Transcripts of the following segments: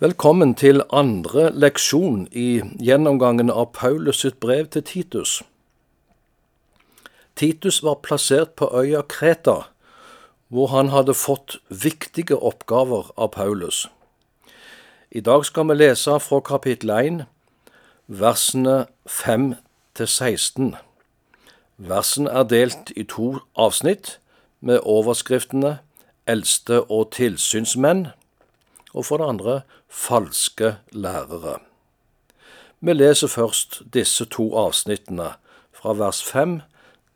Velkommen til andre leksjon i gjennomgangen av Paulus sitt brev til Titus. Titus var plassert på øya Kreta, hvor han hadde fått viktige oppgaver av Paulus. I dag skal vi lese fra kapittel 1, versene 5 til 16. Versen er delt i to avsnitt, med overskriftene Eldste og tilsynsmenn og for det andre falske lærere. Vi leser først disse to avsnittene, fra vers 5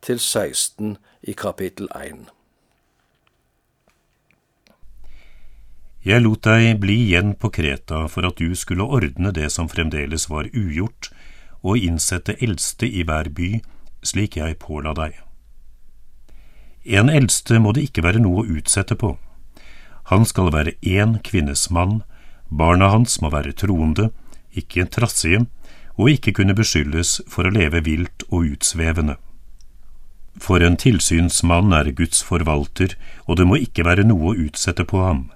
til 16 i kapittel 1. Jeg lot deg bli igjen på Kreta for at du skulle ordne det som fremdeles var ugjort, og innsette eldste i hver by, slik jeg påla deg. En eldste må det ikke være noe å utsette på. Han skal være én kvinnes mann, barna hans må være troende, ikke trassige, og ikke kunne beskyldes for å leve vilt og utsvevende. For en tilsynsmann er Guds forvalter, og det må ikke være noe å utsette på ham.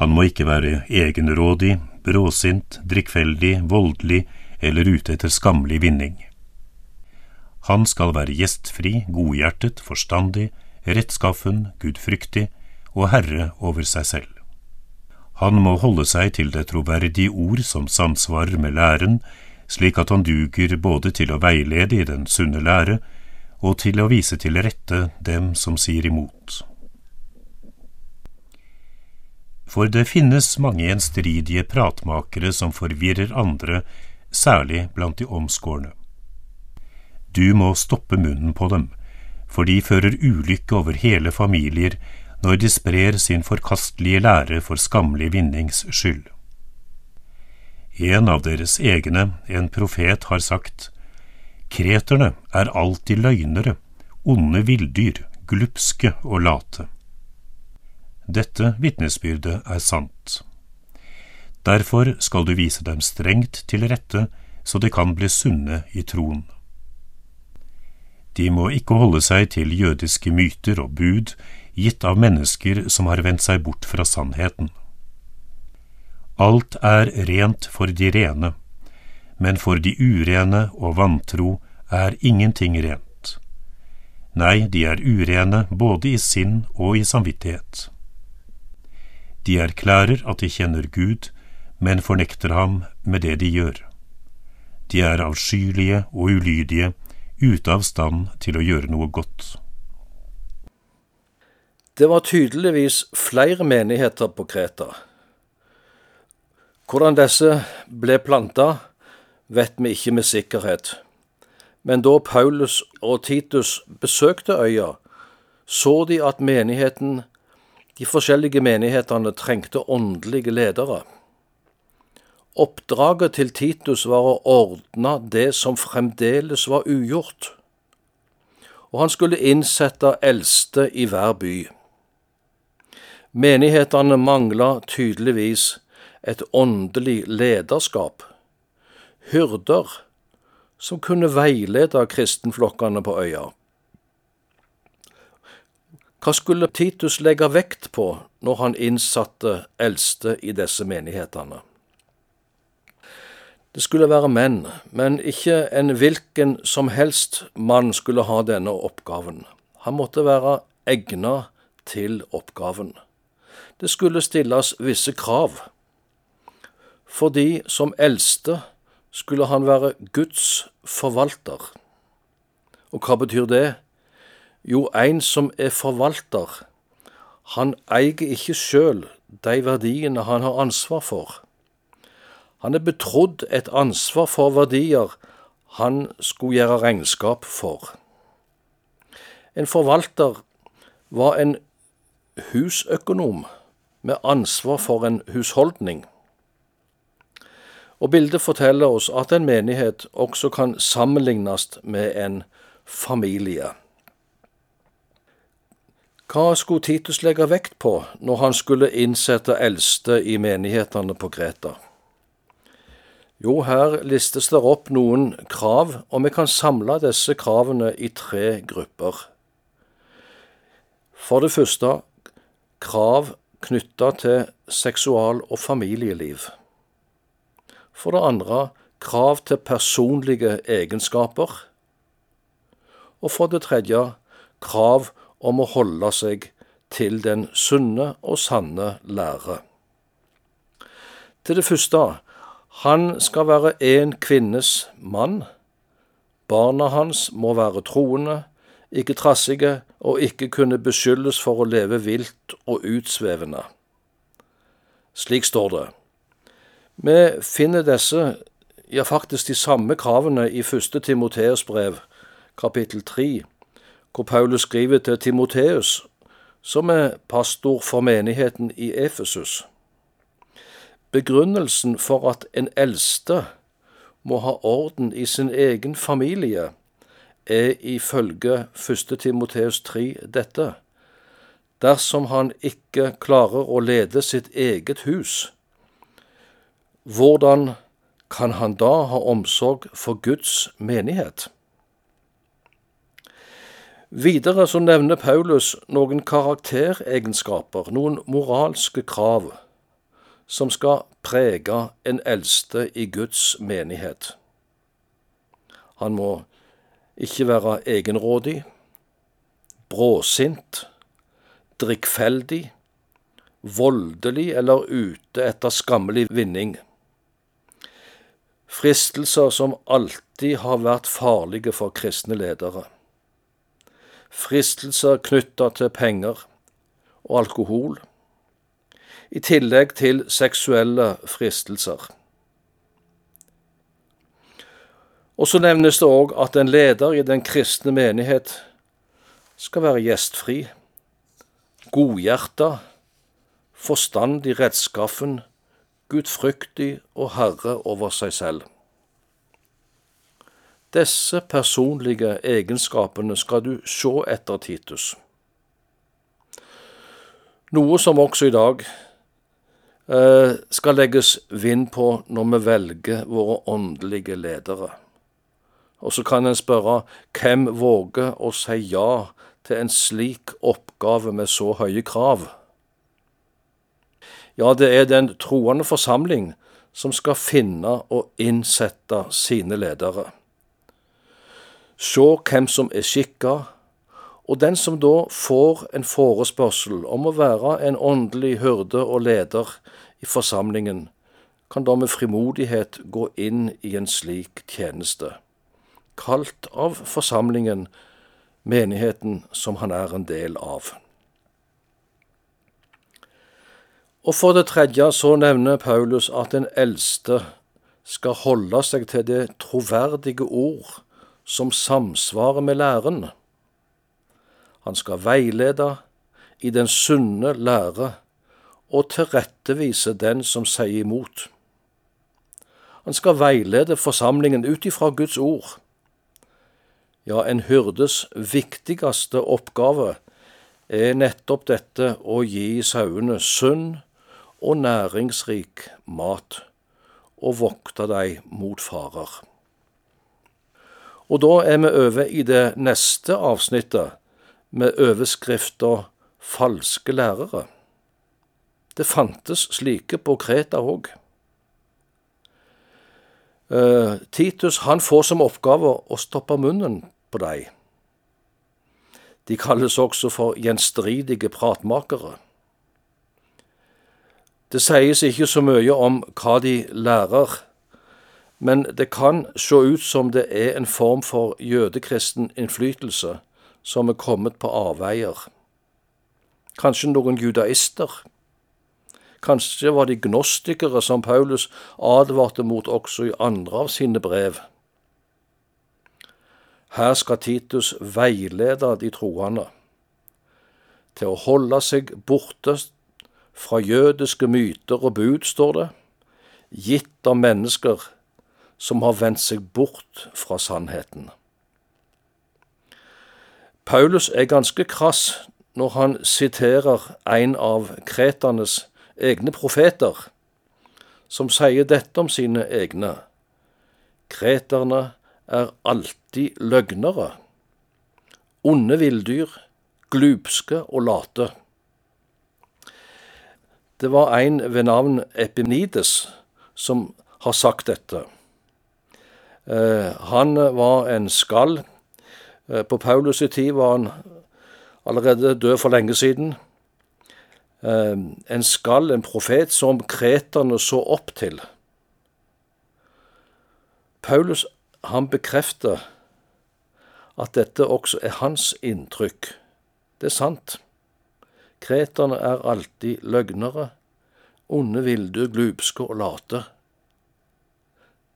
Han må ikke være egenrådig, bråsint, drikkfeldig, voldelig eller ute etter skammelig vinning. Han skal være gjestfri, godhjertet, forstandig, rettskaffen, gudfryktig, og herre over seg selv. Han må holde seg til det troverdige ord som samsvarer med læren, slik at han duger både til å veilede i den sunne lære og til å vise til rette dem som sier imot. For det finnes mange gjenstridige pratmakere som forvirrer andre, særlig blant de omskårne. Du må stoppe munnen på dem, for de fører ulykke over hele familier når de sprer sin forkastelige lære for skammelig vinnings skyld. En av deres egne, en profet, har sagt, Kreterne er alltid løgnere, onde villdyr, glupske og late. Dette vitnesbyrdet er sant. Derfor skal du vise dem strengt til rette, så de kan bli sunne i troen. De må ikke holde seg til jødiske myter og bud, gitt av mennesker som har vendt seg bort fra sannheten. Alt er rent for de rene, men for de urene og vantro er ingenting rent. Nei, de er urene både i sinn og i samvittighet. De erklærer at de kjenner Gud, men fornekter ham med det de gjør. De er avskyelige og ulydige, ute av stand til å gjøre noe godt. Det var tydeligvis flere menigheter på Kreta. Hvordan disse ble planta, vet vi ikke med sikkerhet. Men da Paulus og Titus besøkte øya, så de at menigheten, de forskjellige menighetene trengte åndelige ledere. Oppdraget til Titus var å ordne det som fremdeles var ugjort, og han skulle innsette eldste i hver by. Menighetene mangla tydeligvis et åndelig lederskap, hyrder som kunne veilede kristenflokkene på øya. Hva skulle Titus legge vekt på når han innsatte eldste i disse menighetene? Det skulle være menn, men ikke en hvilken som helst mann skulle ha denne oppgaven. Han måtte være egna til oppgaven det skulle stilles visse krav. Fordi som eldste skulle han være Guds forvalter. Og hva betyr det? Jo, en som er forvalter, han eier ikke sjøl de verdiene han har ansvar for. Han er betrodd et ansvar for verdier han skulle gjøre regnskap for. En forvalter var en husøkonom med ansvar for en husholdning. Og bildet forteller oss at en menighet også kan sammenlignes med en familie. Hva skulle Titus legge vekt på når han skulle innsette eldste i menighetene på Kreta? Jo, her listes det opp noen krav, og vi kan samle disse kravene i tre grupper. For det første krav knytta til seksual- og familieliv. For det andre krav til personlige egenskaper. Og for det tredje krav om å holde seg til den sunne og sanne lære. Til det første han skal være en kvinnes mann. Barna hans må være troende, ikke trassige og ikke kunne beskyldes for å leve vilt og utsvevende. Slik står det. Vi finner disse, ja faktisk de samme kravene i første Timoteus brev, kapittel 3, hvor Paulus skriver til Timoteus, som er pastor for menigheten i Efesus. Begrunnelsen for at en eldste må ha orden i sin egen familie, er ifølge 1. Timoteus 3 dette. Dersom han ikke klarer å lede sitt eget hus, hvordan kan han da ha omsorg for Guds menighet? Videre så nevner Paulus noen karakteregenskaper, noen moralske krav, som skal prege en eldste i Guds menighet. Han må ikke være egenrådig, bråsint, drikkfeldig, voldelig eller ute etter skammelig vinning. Fristelser som alltid har vært farlige for kristne ledere. Fristelser knytta til penger og alkohol, i tillegg til seksuelle fristelser. Og så nevnes det òg at en leder i den kristne menighet skal være gjestfri, godhjerta, forstandig rettskaffen, gudfryktig og herre over seg selv. Disse personlige egenskapene skal du se etter Titus. Noe som også i dag eh, skal legges vind på når vi velger våre åndelige ledere. Og så kan en spørre hvem våger å si ja til en slik oppgave med så høye krav? Ja, det er den troende forsamling som skal finne og innsette sine ledere. Se hvem som er skikka, og den som da får en forespørsel om å være en åndelig hyrde og leder i forsamlingen, kan da med frimodighet gå inn i en slik tjeneste kalt av forsamlingen, menigheten som han er en del av. Og for det tredje så nevner Paulus at den eldste skal holde seg til det troverdige ord som samsvarer med læren. Han skal veilede i den sunne lære og tilrettevise den som sier imot. Han skal veilede forsamlingen ut ifra Guds ord ja, en hyrdes viktigste oppgave er nettopp dette å gi sauene sunn og næringsrik mat, og vokte dem mot farer. Og da er vi over i det neste avsnittet, med overskrifta Falske lærere. Det fantes slike på Kreta òg. Uh, Titus han får som oppgave å stoppe munnen på dem. De kalles også for gjenstridige pratmakere. Det sies ikke så mye om hva de lærer, men det kan se ut som det er en form for jødekristen innflytelse som er kommet på avveier. Kanskje noen judaister? Kanskje var de gnostikere som Paulus advarte mot også i andre av sine brev. Her skal Titus veilede de troende til å holde seg borte fra jødiske myter og bud, står det, gitt av mennesker som har vendt seg bort fra sannheten. Paulus er ganske krass når han siterer en av kreternes egne profeter, som sier dette om sine egne. Kreterne er alltid løgnere, onde villdyr, glupske og late. Det var en ved navn Epimnides som har sagt dette. Eh, han var en skall. Eh, på Paulus' i tid var han allerede død for lenge siden. Eh, en skall, en profet, som kreterne så opp til. Paulus han bekrefter at dette også er hans inntrykk. Det er sant. Kreterne er alltid løgnere, onde, vilde, glupske og late.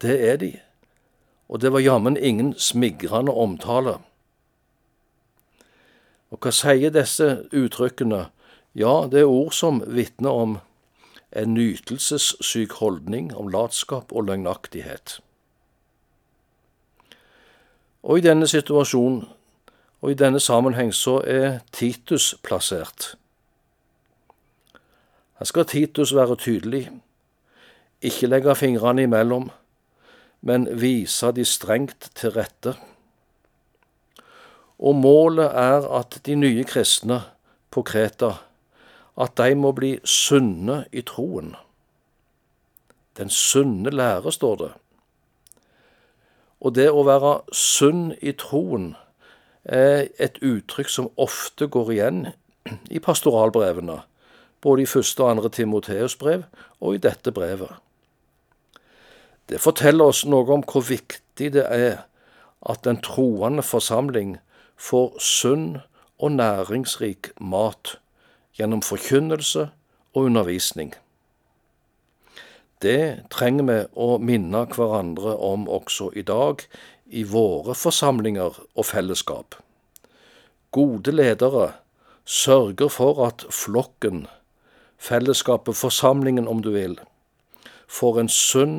Det er de, og det var jammen ingen smigrende omtale. Og hva sier disse uttrykkene? Ja, det er ord som vitner om en nytelsessyk holdning, om latskap og løgnaktighet. Og i denne situasjonen og i denne sammenheng så er Titus plassert. Her skal Titus være tydelig, ikke legge fingrene imellom, men vise de strengt til rette. Og målet er at de nye kristne på Kreta, at de må bli sunne i troen. Den sunne lære, står det. Og det å være sunn i troen er et uttrykk som ofte går igjen i pastoralbrevene, både i første og andre Timoteus brev og i dette brevet. Det forteller oss noe om hvor viktig det er at den troende forsamling får sunn og næringsrik mat gjennom forkynnelse og undervisning. Det trenger vi å minne hverandre om også i dag i våre forsamlinger og fellesskap. Gode ledere sørger for at flokken, fellesskapet, forsamlingen om du vil, får en sunn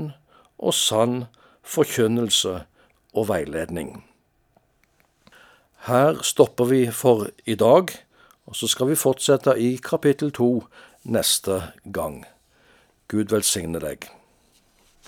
og sann forkynnelse og veiledning. Her stopper vi for i dag, og så skal vi fortsette i kapittel to neste gang. Gud velsigne deg.